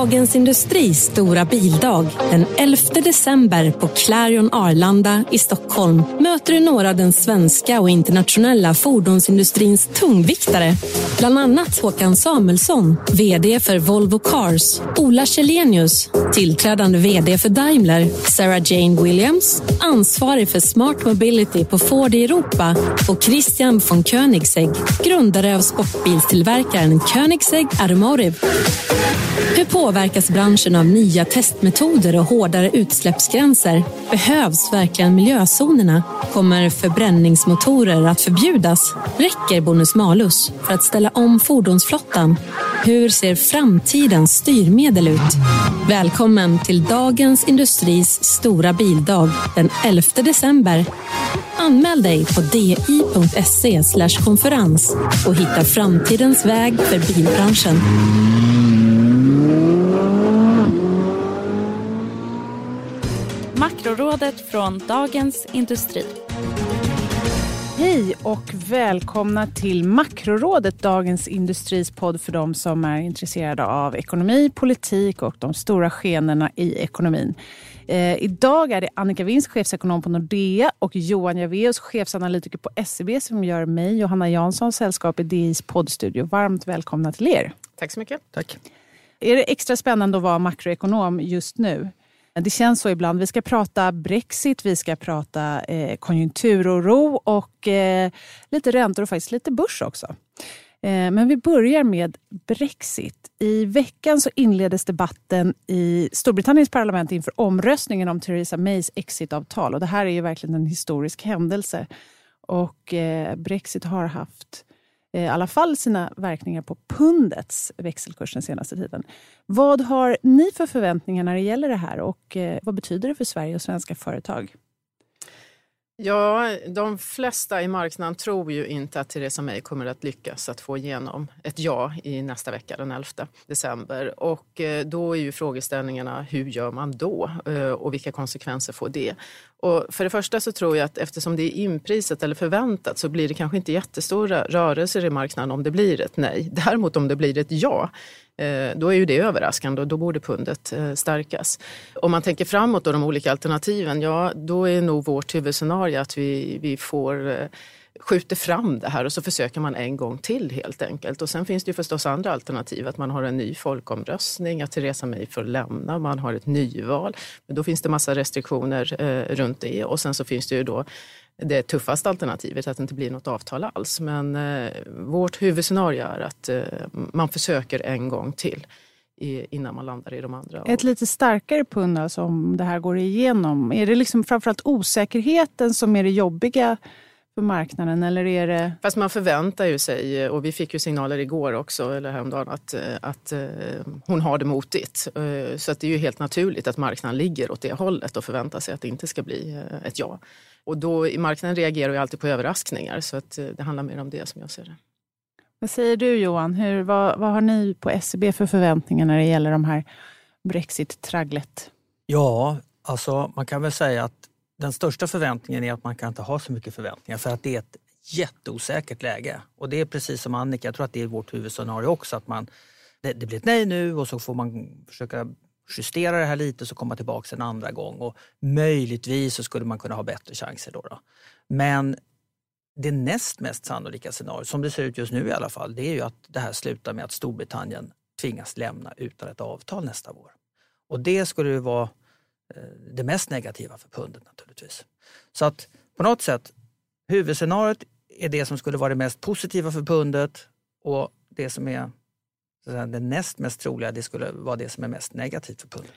Dagens Industris stora bildag den 11 december på Clarion Arlanda i Stockholm möter du några av den svenska och internationella fordonsindustrins tungviktare. Bland annat Håkan Samuelsson, VD för Volvo Cars, Ola Källenius, tillträdande VD för Daimler, Sarah Jane Williams, ansvarig för Smart Mobility på Ford i Europa och Christian von Koenigsegg, grundare av sportbilstillverkaren Koenigsegg Automotive. Hur påverkas branschen av nya testmetoder och hårdare utsläppsgränser? Behövs verkligen miljözonerna? Kommer förbränningsmotorer att förbjudas? Räcker bonus-malus för att ställa om fordonsflottan? Hur ser framtidens styrmedel ut? Välkommen till Dagens Industris stora bildag den 11 december. Anmäl dig på di.se konferens och hitta framtidens väg för bilbranschen. Makrorådet från Dagens Industri. Hej och välkomna till Makrorådet, Dagens Industris podd för de som är intresserade av ekonomi, politik och de stora skenorna i ekonomin. Eh, idag är det Annika Winst, chefsekonom på Nordea och Johan Javeus, chefsanalytiker på SEB som gör mig, Johanna Jansson, sällskap i DIs poddstudio. Varmt välkomna till er. Tack så mycket. Tack. Är det extra spännande att vara makroekonom just nu? Det känns så ibland. Vi ska prata Brexit, vi ska prata eh, konjunkturoro och eh, lite räntor och faktiskt lite börs också. Eh, men vi börjar med Brexit. I veckan så inleddes debatten i Storbritanniens parlament inför omröstningen om Theresa Mays exitavtal. Och det här är ju verkligen en historisk händelse. Och eh, Brexit har haft eh, Eh, i alla fall sina verkningar på pundets växelkurs den senaste tiden. Vad har ni för förväntningar när det gäller det här och eh, vad betyder det för Sverige och svenska företag? Ja, de flesta i marknaden tror ju inte att Theresa May kommer att lyckas att få igenom ett ja i nästa vecka, den 11 december. Och eh, då är ju frågeställningarna, hur gör man då? Eh, och vilka konsekvenser får det? Och för det första så tror jag att eftersom det är inprisat eller förväntat så blir det kanske inte jättestora rörelser i marknaden om det blir ett nej. Däremot om det blir ett ja, Eh, då är ju det överraskande och då borde pundet eh, stärkas. Om man tänker framåt då, de olika alternativen, ja då är nog vårt huvudscenario att vi, vi får eh, skjuter fram det här och så försöker man en gång till helt enkelt. Och sen finns det ju förstås andra alternativ, att man har en ny folkomröstning, att Theresa May får lämna, man har ett nyval. Men då finns det massa restriktioner eh, runt det och sen så finns det ju då det tuffaste alternativet, att det inte blir något avtal alls. Men eh, vårt huvudscenario är att eh, man försöker en gång till innan man landar i de andra. Ett lite starkare pund alltså, om det här går igenom. Är det liksom framförallt osäkerheten som är det jobbiga för marknaden? Eller är det... Fast man förväntar ju sig, och vi fick ju signaler igår också, eller häromdagen, att, att hon har det motigt. Så att det är ju helt naturligt att marknaden ligger åt det hållet och förväntar sig att det inte ska bli ett ja. Och då, marknaden reagerar ju alltid på överraskningar, så att det handlar mer om det som jag ser det. Vad säger du Johan? Hur, vad, vad har ni på SEB för förväntningar när det gäller de här Brexit-tragglet? Ja, alltså man kan väl säga att den största förväntningen är att man kan inte ha så mycket förväntningar för att det är ett jätteosäkert läge. Och det är precis som Annika, jag tror att det är vårt huvudscenario också. Att man, det, det blir ett nej nu och så får man försöka justera det här lite och så komma tillbaka en andra gång. Och möjligtvis så skulle man kunna ha bättre chanser då. då. Men det näst mest sannolika scenariot, som det ser ut just nu i alla fall, det är ju att det här slutar med att Storbritannien tvingas lämna utan ett avtal nästa vår. Och det skulle ju vara eh, det mest negativa för pundet naturligtvis. Så att på något sätt, huvudscenariot är det som skulle vara det mest positiva för pundet och det som är det näst mest troliga, det skulle vara det som är mest negativt för pundet.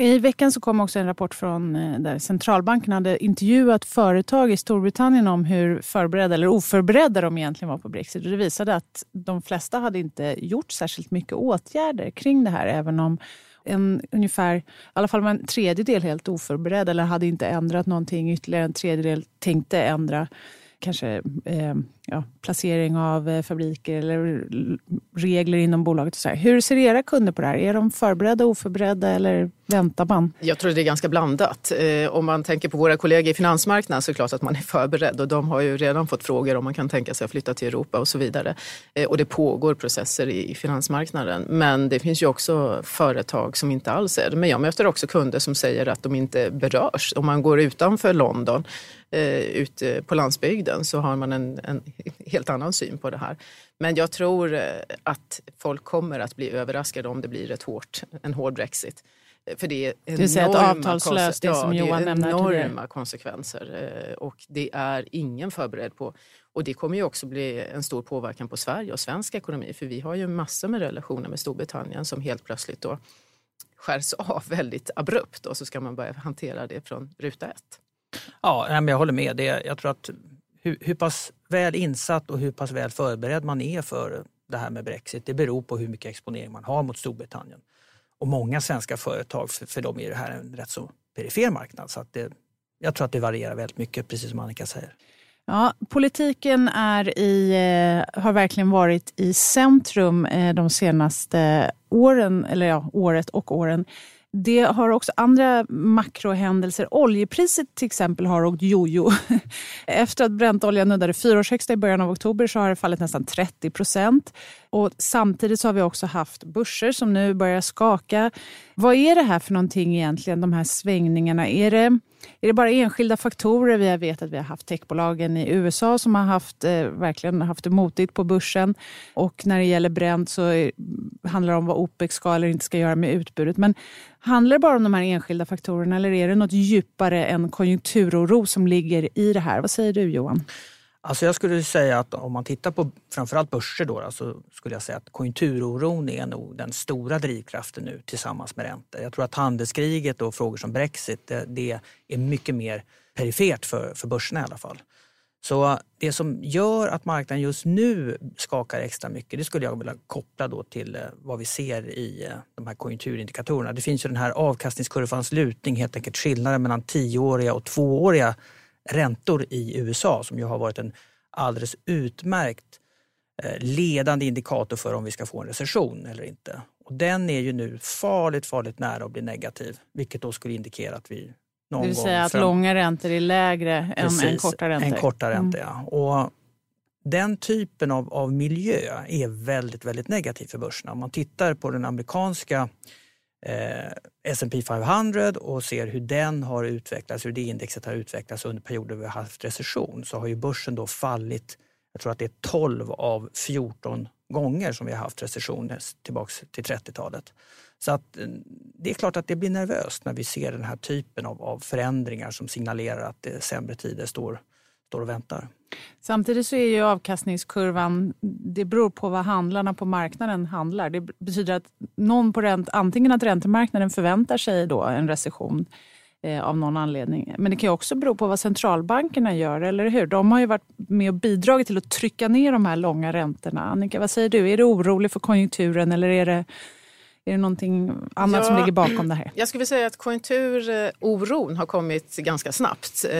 I veckan så kom också en rapport från eh, där centralbanken hade intervjuat företag i Storbritannien om hur förberedda eller oförberedda de egentligen var på Brexit. Och det visade att de flesta hade inte gjort särskilt mycket åtgärder kring det här, även om en, ungefär, i alla fall en tredjedel helt oförberedd eller hade inte ändrat någonting. Ytterligare en tredjedel tänkte ändra kanske eh, ja, placering av eh, fabriker eller regler inom bolaget. Och så här. Hur ser era kunder på det här? Är de förberedda, oförberedda eller väntar man? Jag tror det är ganska blandat. Eh, om man tänker på våra kollegor i finansmarknaden så är det klart att man är förberedd och de har ju redan fått frågor om man kan tänka sig att flytta till Europa och så vidare. Eh, och det pågår processer i, i finansmarknaden. Men det finns ju också företag som inte alls är det. Men jag möter också kunder som säger att de inte berörs. Om man går utanför London eh, ute på landsbygden så har man en, en, helt annan syn på det här. Men jag tror eh, att folk kommer att bli överraskade om det blir ett hårt, en hård brexit. Eh, för det är enorma, avtalslöst, det som Johan ja, det är enorma konsekvenser eh, och det är ingen förberedd på. Och det kommer ju också bli en stor påverkan på Sverige och svensk ekonomi för vi har ju massor med relationer med Storbritannien som helt plötsligt då skärs av väldigt abrupt och så ska man börja hantera det från ruta ett. Ja, jag håller med. Det, jag tror att hur, hur pass väl insatt och hur pass väl förberedd man är för det här med Brexit, det beror på hur mycket exponering man har mot Storbritannien. Och många svenska företag, för, för dem är det här en rätt så perifer marknad. Så att det, jag tror att det varierar väldigt mycket, precis som Annika säger. Ja, politiken är i, eh, har verkligen varit i centrum eh, de senaste åren, eller ja, året och åren. Det har också andra makrohändelser. Oljepriset till exempel har åkt jojo. Efter att Brentoljan nuddade fyraårshögsta i början av oktober så har det fallit nästan 30 procent. Och samtidigt så har vi också haft börser som nu börjar skaka. Vad är det här för någonting egentligen, de här svängningarna? Är det, är det bara enskilda faktorer? Vi vet att vi har haft techbolagen i USA som har haft, eh, verkligen haft det motigt på börsen. Och när det gäller Brent så är, handlar det om vad OPEC ska eller inte ska göra med utbudet. Men handlar det bara om de här enskilda faktorerna eller är det något djupare än konjunkturoro som ligger i det här? Vad säger du Johan? Alltså jag skulle säga att om man tittar på framförallt börser då, så skulle jag säga att konjunkturoron är nog den stora drivkraften nu tillsammans med räntor. Jag tror att handelskriget och frågor som Brexit, det, det är mycket mer perifert för, för börserna i alla fall. Så det som gör att marknaden just nu skakar extra mycket, det skulle jag vilja koppla då till eh, vad vi ser i eh, de här konjunkturindikatorerna. Det finns ju den här avkastningskurvans lutning, helt enkelt skillnaden mellan tioåriga och tvååriga räntor i USA som ju har varit en alldeles utmärkt eh, ledande indikator för om vi ska få en recession eller inte. Och den är ju nu farligt, farligt nära att bli negativ, vilket då skulle indikera att vi någon Det vill säga att långa räntor är lägre Precis, än korta räntor? En korta ränta, mm. ja. Och den typen av, av miljö är väldigt, väldigt negativ för börserna. Om man tittar på den amerikanska eh, S&P 500 och ser hur den har utvecklats, hur det indexet har utvecklats under perioder vi har haft recession så har ju börsen då fallit, jag tror att det är 12 av 14 gånger som vi har haft recession tillbaks till 30-talet. Så att eh, det är klart att det blir nervöst när vi ser den här typen av, av förändringar som signalerar att det sämre tider står, står och väntar. Samtidigt så är ju avkastningskurvan, det beror på vad handlarna på marknaden handlar. Det betyder att någon på ränt, antingen att räntemarknaden förväntar sig då en recession eh, av någon anledning. Men det kan också bero på vad centralbankerna gör, eller hur? De har ju varit med och bidragit till att trycka ner de här långa räntorna. Annika, vad säger du? Är du orolig för konjunkturen eller är det är det någonting annat ja, som ligger bakom det här? Jag skulle säga att konjunkturoron har kommit ganska snabbt. Eh,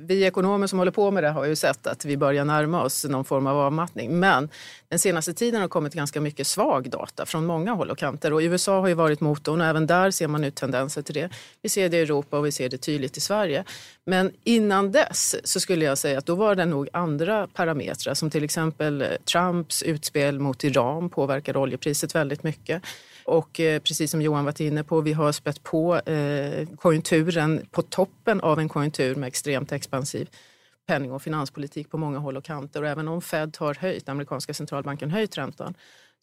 vi ekonomer som håller på med det har ju sett att vi börjar närma oss någon form av avmattning. Men den senaste tiden har kommit ganska mycket svag data från många håll och kanter. Och USA har ju varit motorn och även där ser man nu tendenser till det. Vi ser det i Europa och vi ser det tydligt i Sverige. Men innan dess så skulle jag säga att då var det nog andra parametrar som till exempel Trumps utspel mot Iran påverkade oljepriset väldigt mycket. Och eh, precis som Johan varit inne på, vi har spett på eh, konjunkturen på toppen av en konjunktur med extremt expansiv penning och finanspolitik på många håll och kanter. Och även om Fed har höjt, amerikanska centralbanken höjt räntan,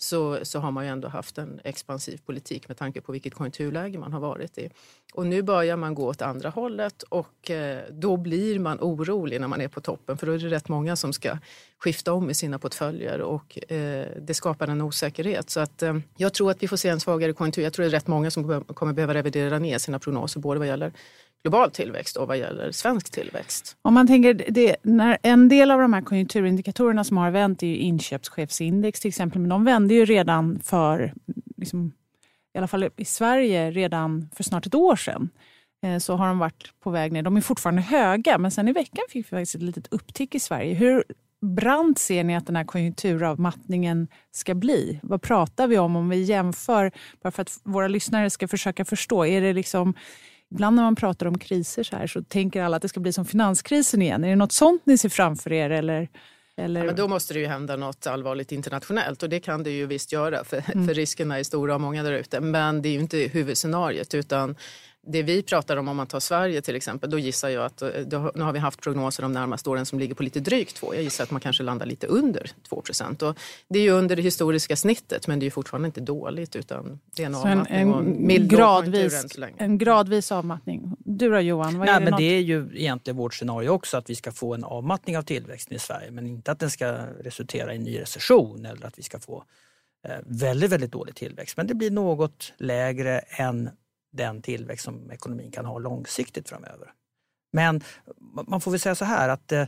så, så har man ju ändå haft en expansiv politik med tanke på vilket konjunkturläge man har varit i. Och nu börjar man gå åt andra hållet och eh, då blir man orolig när man är på toppen för då är det rätt många som ska skifta om i sina portföljer och eh, det skapar en osäkerhet. Så att, eh, jag tror att vi får se en svagare konjunktur. Jag tror det är rätt många som kommer behöva revidera ner sina prognoser både vad gäller global tillväxt och vad gäller svensk tillväxt. Om man tänker, det, när en del av de här konjunkturindikatorerna som har vänt är ju inköpschefsindex till exempel, men de vände ju redan för, liksom, i alla fall i Sverige, redan för snart ett år sedan. Eh, så har de varit på väg ner. De är fortfarande höga, men sen i veckan fick vi faktiskt ett litet upptick i Sverige. Hur brant ser ni att den här konjunkturavmattningen ska bli? Vad pratar vi om om vi jämför, bara för att våra lyssnare ska försöka förstå? Är det liksom, ibland när man pratar om kriser så här så tänker alla att det ska bli som finanskrisen igen. Är det något sånt ni ser framför er? Eller? Eller... Ja, men då måste det ju hända något allvarligt internationellt och det kan det ju visst göra för, mm. för riskerna är stora och många där ute. Men det är ju inte huvudscenariet utan det vi pratar om, om man tar Sverige till exempel, då gissar jag att eh, då, nu har vi haft prognoser de närmaste åren som ligger på lite drygt 2. Jag gissar att man kanske landar lite under 2 procent. Det är ju under det historiska snittet, men det är fortfarande inte dåligt utan det är en avmattning en, en, gradvis, en gradvis avmattning. Du då Johan? Nej, det, men det är ju egentligen vårt scenario också att vi ska få en avmattning av tillväxten i Sverige, men inte att den ska resultera i en ny recession eller att vi ska få eh, väldigt, väldigt dålig tillväxt. Men det blir något lägre än den tillväxt som ekonomin kan ha långsiktigt framöver. Men man får väl säga så här att eh,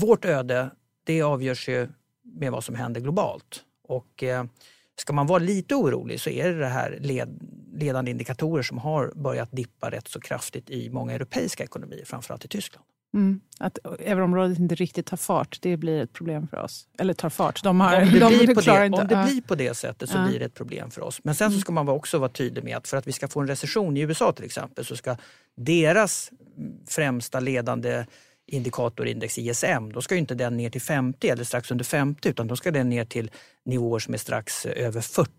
vårt öde det avgörs ju med vad som händer globalt. Och eh, ska man vara lite orolig så är det, det här led, ledande indikatorer som har börjat dippa rätt så kraftigt i många europeiska ekonomier, framförallt i Tyskland. Mm. Att euroområdet inte riktigt tar fart, det blir ett problem för oss. Eller tar fart. De har, om det, de blir, på det, inte. Om det blir på det sättet så ja. blir det ett problem för oss. Men sen så mm. ska man också vara tydlig med att för att vi ska få en recession i USA till exempel så ska deras främsta ledande indikatorindex ISM, då ska inte den ner till 50 eller strax under 50 utan då ska den ner till nivåer som är strax över 40.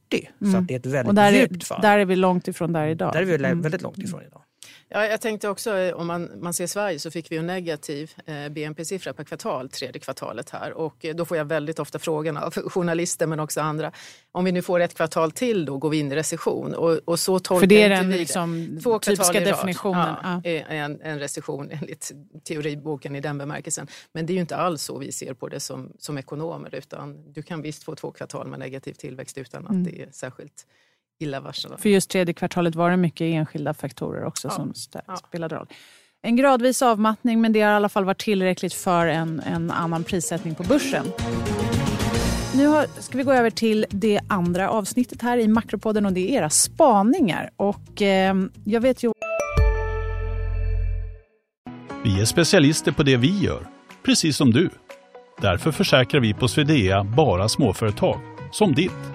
Mm. Så det är ett väldigt djupt fall. Där är vi långt ifrån där idag. Där är vi mm. väldigt långt ifrån idag. Ja, jag tänkte också, eh, om man, man ser Sverige så fick vi en negativ eh, BNP-siffra per kvartal tredje kvartalet här och eh, då får jag väldigt ofta frågan av journalister men också andra. Om vi nu får ett kvartal till då går vi in i recession och, och så tolkar För det är den liksom, Två typiska definitionen. Ja, ja. En, en recession enligt teoriboken i den bemärkelsen. Men det är ju inte alls så vi ser på det som, som ekonomer utan du kan visst få två kvartal med negativ tillväxt utan att mm. det är särskilt illavarslande. För just tredje kvartalet var det mycket enskilda faktorer också ja. som spelade roll. En gradvis avmattning, men det har i alla fall varit tillräckligt för en, en annan prissättning på börsen. Nu har, ska vi gå över till det andra avsnittet här i Makropodden och det är era spaningar. Och eh, jag vet ju... Vi är specialister på det vi gör, precis som du. Därför försäkrar vi på Swedea bara småföretag, som ditt.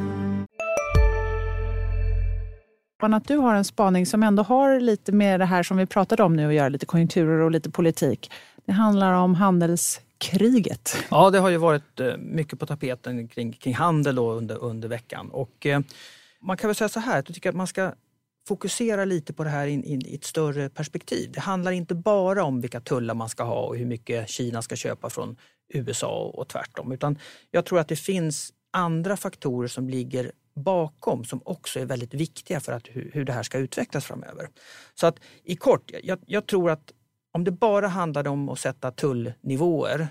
att du har en spaning som ändå har lite med det här som vi pratade om nu att göra, lite konjunkturer och lite politik. Det handlar om handelskriget. Ja, det har ju varit eh, mycket på tapeten kring, kring handel under, under veckan. Och, eh, man kan väl säga så här, att jag tycker att man ska fokusera lite på det här in, in, i ett större perspektiv. Det handlar inte bara om vilka tullar man ska ha och hur mycket Kina ska köpa från USA och, och tvärtom. Utan jag tror att det finns andra faktorer som ligger bakom som också är väldigt viktiga för att, hur, hur det här ska utvecklas framöver. Så att i kort, jag, jag tror att om det bara handlade om att sätta tullnivåer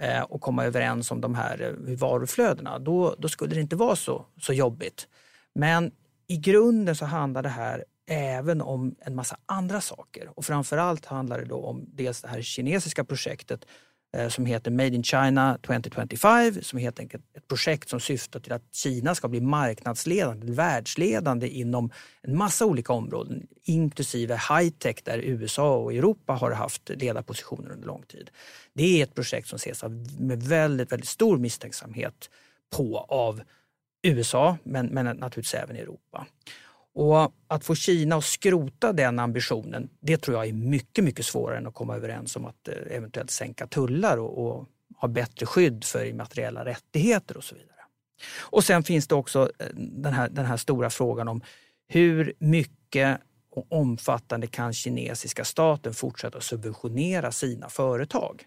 eh, och komma överens om de här eh, varuflödena, då, då skulle det inte vara så, så jobbigt. Men i grunden så handlar det här även om en massa andra saker och framförallt handlar det då om dels det här kinesiska projektet Eh, som heter Made in China 2025 som är helt enkelt ett projekt som syftar till att Kina ska bli marknadsledande, världsledande inom en massa olika områden inklusive high-tech där USA och Europa har haft ledarpositioner under lång tid. Det är ett projekt som ses med väldigt, väldigt stor misstänksamhet på av USA men, men naturligtvis även Europa. Och att få Kina att skrota den ambitionen, det tror jag är mycket, mycket svårare än att komma överens om att eh, eventuellt sänka tullar och, och ha bättre skydd för immateriella rättigheter och så vidare. Och sen finns det också eh, den här, den här stora frågan om hur mycket och omfattande kan kinesiska staten fortsätta subventionera sina företag?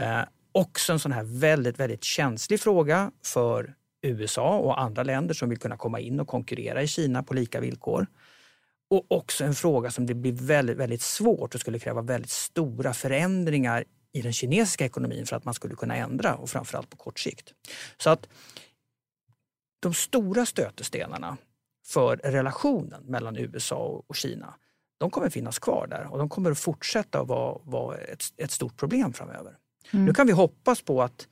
Eh, också en sån här väldigt, väldigt känslig fråga för USA och andra länder som vill kunna komma in och konkurrera i Kina på lika villkor. Och också en fråga som det blir väldigt, väldigt svårt och skulle kräva väldigt stora förändringar i den kinesiska ekonomin för att man skulle kunna ändra och framförallt på kort sikt. Så att de stora stötestenarna för relationen mellan USA och Kina, de kommer finnas kvar där och de kommer att fortsätta vara, vara ett, ett stort problem framöver. Mm. Nu kan vi hoppas på att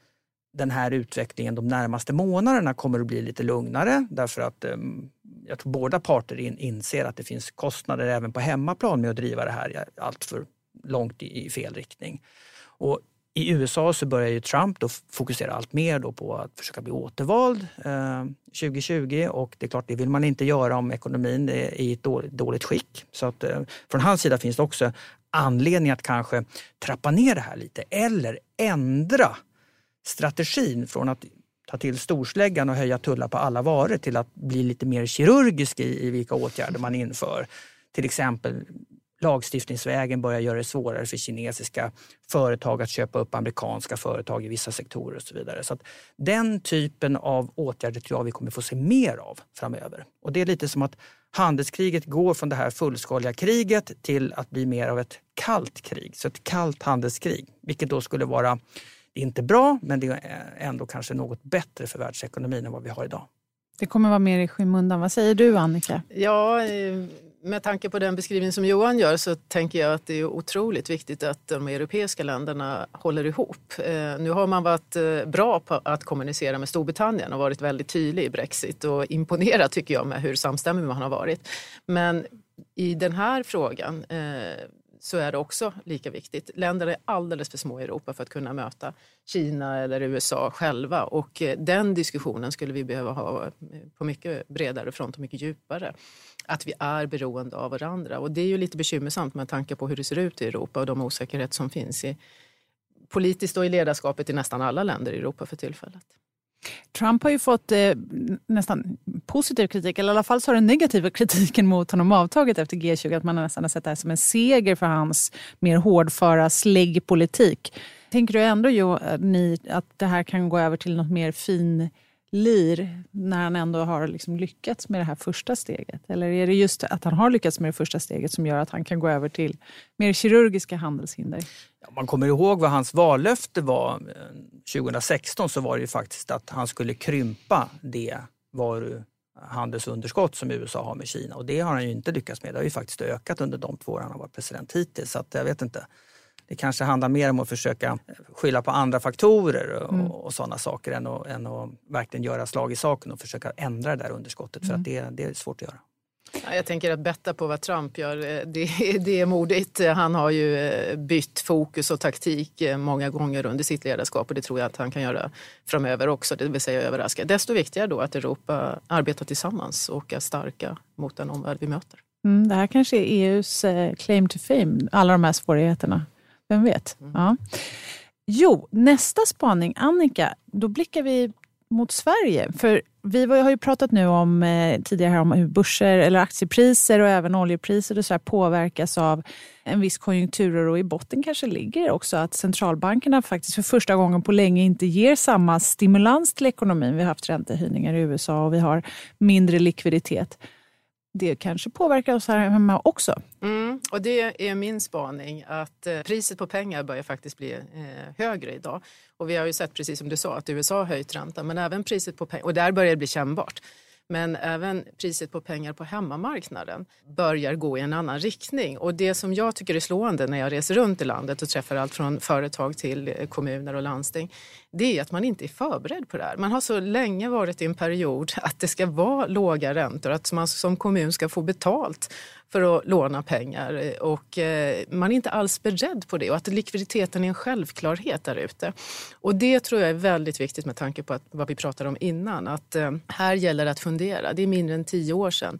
den här utvecklingen de närmaste månaderna kommer att bli lite lugnare därför att ehm, jag tror båda parter in, inser att det finns kostnader även på hemmaplan med att driva det här allt för långt i, i fel riktning. Och i USA så börjar ju Trump då fokusera allt mer då på att försöka bli återvald eh, 2020 och det är klart, det vill man inte göra om ekonomin är i ett dåligt, dåligt skick. Så att eh, från hans sida finns det också anledning att kanske trappa ner det här lite eller ändra strategin från att ta till storsläggan och höja tullar på alla varor till att bli lite mer kirurgisk i, i vilka åtgärder man inför. Till exempel lagstiftningsvägen börjar göra det svårare för kinesiska företag att köpa upp amerikanska företag i vissa sektorer och så vidare. Så Den typen av åtgärder tror jag vi kommer få se mer av framöver. Och det är lite som att handelskriget går från det här fullskaliga kriget till att bli mer av ett kallt krig, så ett kallt handelskrig. Vilket då skulle vara, det är inte bra, men det är ändå kanske något bättre för världsekonomin än vad vi har idag. Det kommer vara mer i skymundan. Vad säger du Annika? Ja, eh, med tanke på den beskrivning som Johan gör så tänker jag att det är otroligt viktigt att de europeiska länderna håller ihop. Eh, nu har man varit eh, bra på att kommunicera med Storbritannien och varit väldigt tydlig i Brexit och imponerat tycker jag med hur samstämmig man har varit. Men i den här frågan så är det också lika viktigt. Länder är alldeles för små i Europa för att kunna möta Kina eller USA själva och eh, den diskussionen skulle vi behöva ha eh, på mycket bredare front och mycket djupare att vi är beroende av varandra. Och det är ju lite bekymmersamt med tanke på hur det ser ut i Europa och de osäkerheter som finns i politiskt och i ledarskapet i nästan alla länder i Europa för tillfället. Trump har ju fått eh, nästan positiv kritik, eller i alla fall så har den negativa kritiken mot honom avtagit efter G20. Att man nästan har sett det här som en seger för hans mer hårdföra släggpolitik. Tänker du ändå jo, ni, att det här kan gå över till något mer fin lir när han ändå har liksom lyckats med det här första steget? Eller är det just att han har lyckats med det första steget som gör att han kan gå över till mer kirurgiska handelshinder? Om man kommer ihåg vad hans vallöfte var eh, 2016 så var det ju faktiskt att han skulle krympa det varuhandelsunderskott som USA har med Kina och det har han ju inte lyckats med. Det har ju faktiskt ökat under de två år han har varit president hittills. Så att jag vet inte det kanske handlar mer om att försöka skylla på andra faktorer och, mm. och sådana saker än att, än att verkligen göra slag i saken och försöka ändra det där underskottet. För att mm. det, det är svårt att göra. Jag tänker att betta på vad Trump gör, eh, det, det är modigt. Han har ju eh, bytt fokus och taktik eh, många gånger under sitt ledarskap och det tror jag att han kan göra framöver också, det vill säga överraska. Desto viktigare då att Europa arbetar tillsammans och är starka mot den omvärld vi möter. Mm, det här kanske är EUs claim to fame, alla de här svårigheterna. Vem vet? Mm. Ja. Jo, nästa spaning, Annika, då blickar vi mot Sverige. För vi har ju pratat nu om eh, tidigare om hur börser eller aktiepriser och även oljepriser och så påverkas av en viss konjunkturoro. I botten kanske ligger också att centralbankerna faktiskt för första gången på länge inte ger samma stimulans till ekonomin. Vi har haft räntehöjningar i USA och vi har mindre likviditet det kanske påverkar oss här hemma också. Mm, och det är min spaning att eh, priset på pengar börjar faktiskt bli eh, högre idag. Och vi har ju sett, precis som du sa, att USA har höjt räntan, men även priset på pengar, och där börjar det bli kännbart. Men även priset på pengar på hemmamarknaden börjar gå i en annan riktning. Och det som jag tycker är slående när jag reser runt i landet och träffar allt från företag till eh, kommuner och landsting, det är att man inte är förberedd på det här. Man har så länge varit i en period att det ska vara låga räntor, att man som kommun ska få betalt för att låna pengar och eh, man är inte alls beredd på det och att likviditeten är en självklarhet där ute. Och det tror jag är väldigt viktigt med tanke på att, vad vi pratade om innan, att eh, här gäller det att fundera. Det är mindre än tio år sedan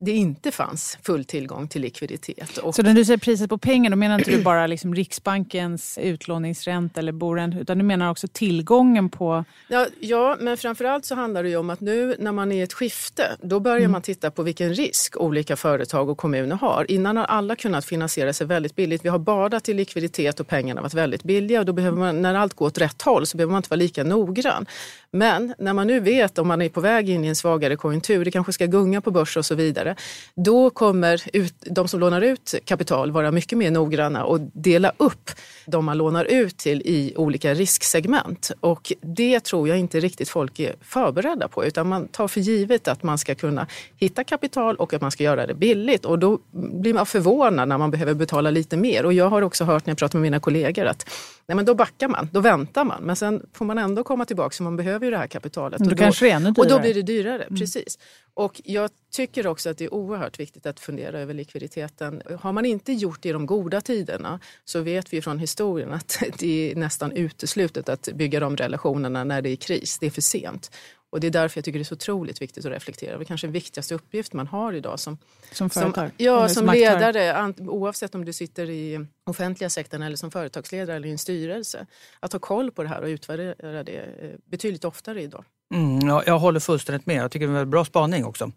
det inte fanns full tillgång till likviditet. Och så när du säger priset på pengar, då menar inte du bara liksom Riksbankens utlåningsränta eller boränta, utan du menar också tillgången på... Ja, ja, men framförallt så handlar det ju om att nu när man är i ett skifte, då börjar mm. man titta på vilken risk olika företag och kommuner har. Innan har alla kunnat finansiera sig väldigt billigt. Vi har badat i likviditet och pengarna har varit väldigt billiga och då behöver man, när allt går åt rätt håll så behöver man inte vara lika noggrann. Men när man nu vet om man är på väg in i en svagare konjunktur, det kanske ska gunga på börs och så vidare, då kommer ut, de som lånar ut kapital vara mycket mer noggranna och dela upp de man lånar ut till i olika risksegment. Och det tror jag inte riktigt folk är förberedda på, utan man tar för givet att man ska kunna hitta kapital och att man ska göra det billigt. Och då blir man förvånad när man behöver betala lite mer. Och jag har också hört när jag pratar med mina kollegor att nej men då backar man, då väntar man. Men sen får man ändå komma tillbaka, för man behöver ju det här kapitalet. Då och, då, kanske det är ännu och dyrare. då blir det dyrare, Mm. precis. Och jag tycker också att det är oerhört viktigt att fundera över likviditeten. Har man inte gjort det i de goda tiderna så vet vi från historien att det är nästan uteslutet att bygga de relationerna när det är kris. Det är för sent. Och det är därför jag tycker det är så otroligt viktigt att reflektera. Det är kanske den viktigaste uppgift man har idag som, Som företag? som, ja, som ledare, oavsett om du sitter i offentliga sektorn eller som företagsledare eller i en styrelse. Att ha koll på det här och utvärdera det eh, betydligt oftare idag. Mm, jag, jag håller fullständigt med. Jag tycker det är en bra spaning också.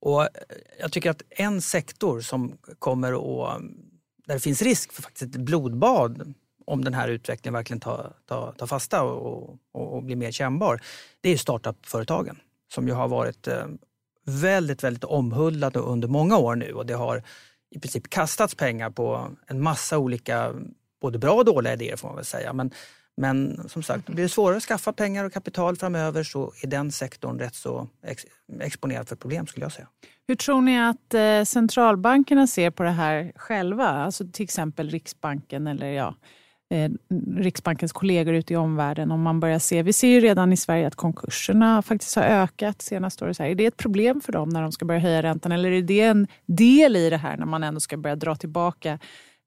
Och eh, jag tycker att en sektor som kommer att, där det finns risk för faktiskt ett blodbad om den här utvecklingen verkligen tar, tar, tar fasta och, och, och blir mer kännbar, det är startup-företagen som ju har varit eh, väldigt, väldigt omhuldade under många år nu och det har i princip kastats pengar på en massa olika, både bra och dåliga idéer får man väl säga. Men, men som sagt, blir det svårare att skaffa pengar och kapital framöver så är den sektorn rätt så ex, exponerad för problem skulle jag säga. Hur tror ni att eh, centralbankerna ser på det här själva? Alltså till exempel Riksbanken eller ja, Eh, Riksbankens kollegor ute i omvärlden. Om man börjar se, vi ser ju redan i Sverige att konkurserna faktiskt har ökat senaste året. Är det ett problem för dem när de ska börja höja räntan eller är det en del i det här när man ändå ska börja dra tillbaka,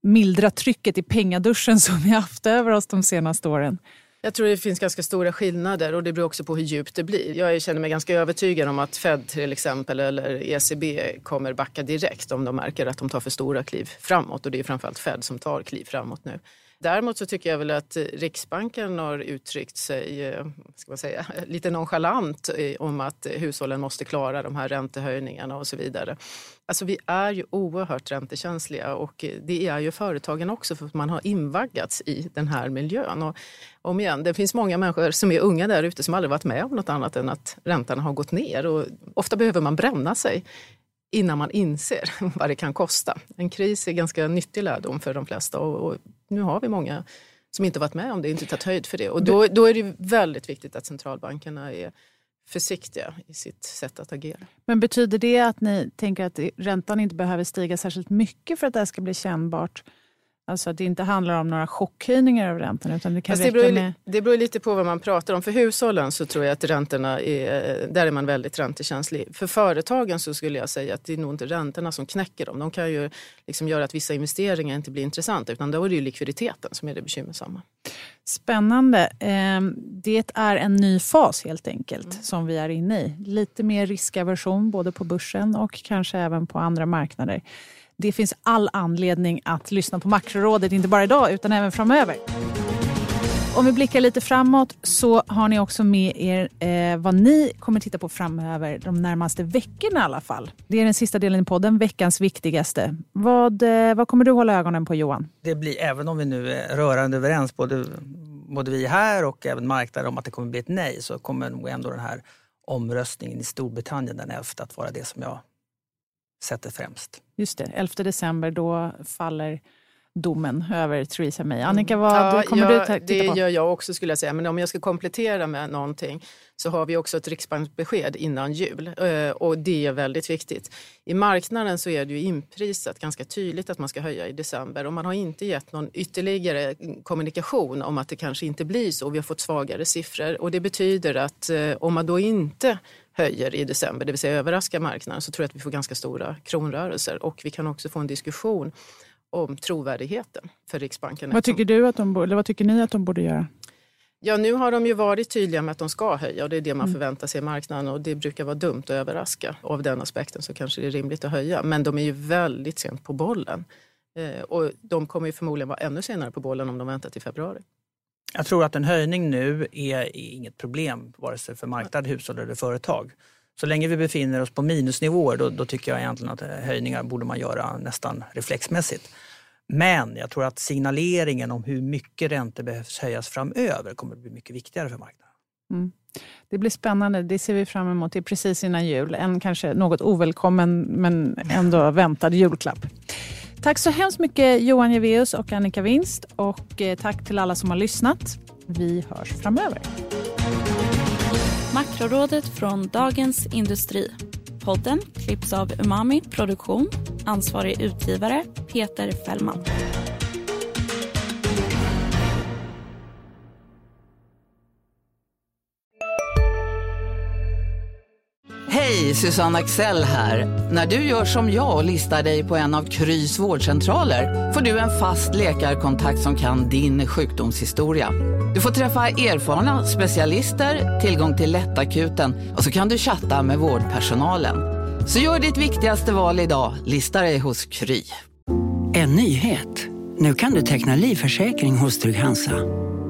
mildra trycket i pengaduschen som vi haft över oss de senaste åren? Jag tror det finns ganska stora skillnader och det beror också på hur djupt det blir. Jag känner mig ganska övertygad om att Fed till exempel eller ECB kommer backa direkt om de märker att de tar för stora kliv framåt och det är framförallt Fed som tar kliv framåt nu. Däremot så tycker jag väl att Riksbanken har uttryckt sig eh, ska man säga, lite nonchalant om att hushållen måste klara de här räntehöjningarna och så vidare. Alltså vi är ju oerhört räntekänsliga och det är ju företagen också för att man har invaggats i den här miljön. Och om igen, det finns många människor som är unga där ute som aldrig varit med om något annat än att räntan har gått ner och ofta behöver man bränna sig innan man inser vad det kan kosta. En kris är ganska nyttig lärdom för de flesta och, och nu har vi många som inte varit med om det, inte tagit höjd för det. Och då, då är det väldigt viktigt att centralbankerna är försiktiga i sitt sätt att agera. Men betyder det att ni tänker att räntan inte behöver stiga särskilt mycket för att det här ska bli kännbart? Alltså att det inte handlar om några chockhöjningar av räntan utan det kan Fast det, beror, med... det beror lite på vad man pratar om. För hushållen så tror jag att räntorna är, där är man väldigt räntekänslig. För företagen så skulle jag säga att det är nog inte räntorna som knäcker dem. De kan ju liksom göra att vissa investeringar inte blir intressanta utan då är det ju likviditeten som är det bekymmersamma. Spännande. Ehm, Det är en ny fas helt enkelt som vi är inne i. Lite mer riskaversion både på börsen och kanske även på andra marknader. Det finns all anledning att lyssna på Makrorådet, inte bara idag utan även framöver. Om vi blickar lite framåt så har ni också med er eh, vad ni kommer titta på framöver de närmaste veckorna i alla fall. Det är den sista delen i podden, veckans viktigaste. Vad, eh, vad kommer du hålla ögonen på Johan? Det blir, även om vi nu är rörande överens, både, både vi här och även marknaden om att det kommer bli ett nej, så kommer nog ändå den här omröstningen i Storbritannien den 11 att vara det som jag sätter främst. Just det, 11 december då faller domen över Theresa May. Annika, vad Ja, kommer ja, du ta- Det titta på? gör jag också skulle jag säga. Men om jag ska komplettera med någonting så har vi också ett riksbanksbesked innan jul eh, och det är väldigt viktigt. I marknaden så är det ju inprisat ganska tydligt att man ska höja i december och man har inte gett någon ytterligare kommunikation om att det kanske inte blir så. Vi har fått svagare siffror och det betyder att eh, om man då inte höjer i december, det vill säga överraskar marknaden, så tror jag att vi får ganska stora kronrörelser och vi kan också få en diskussion om trovärdigheten för Riksbanken. Vad tycker, du att de, eller vad tycker ni att de borde göra? Ja, nu har de ju varit tydliga med att de ska höja och det är det man Mm. förväntar sig i marknaden och det brukar vara dumt att överraska. Av den aspekten så kanske det är rimligt att höja, men de är ju väldigt sent på bollen. Eh, och de kommer ju förmodligen vara ännu senare på bollen om de väntar till februari. Jag tror att en höjning nu är inget problem vare sig för marknad, hushåll eller företag. Så länge vi befinner oss på minusnivåer då, då tycker jag egentligen att eh, höjningar borde man göra nästan reflexmässigt. Men jag tror att signaleringen om hur mycket räntor behövs höjas framöver kommer att bli mycket viktigare för marknaden. Mm. Det blir spännande. Det ser vi fram emot. Det är precis innan jul. En kanske något ovälkommen men ändå väntad julklapp. Tack så hemskt mycket Johan Jeveus och Annika Winst. Och eh, tack till alla som har lyssnat. Vi hörs framöver. Makrorådet från Dagens Industri. Podden klipps av Umami Produktion. Ansvarig utgivare Peter Fällman. Hej, Susanne Axel här. När du gör som jag och listar dig på en av Krys vårdcentraler får du en fast läkarkontakt som kan din sjukdomshistoria. Du får träffa erfarna specialister, tillgång till lättakuten och så kan du chatta med vårdpersonalen. Så gör ditt viktigaste val idag, lista dig hos Kry. En nyhet. Nu kan du teckna livförsäkring hos Trygg-Hansa.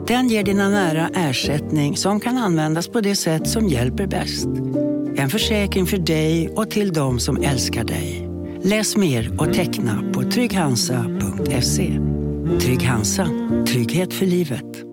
Den ger dina nära ersättning som kan användas på det sätt som hjälper bäst. En försäkring för dig och till de som älskar dig. Läs mer och teckna på trygghansa.se. Trygg Hansa. Trygghet för livet.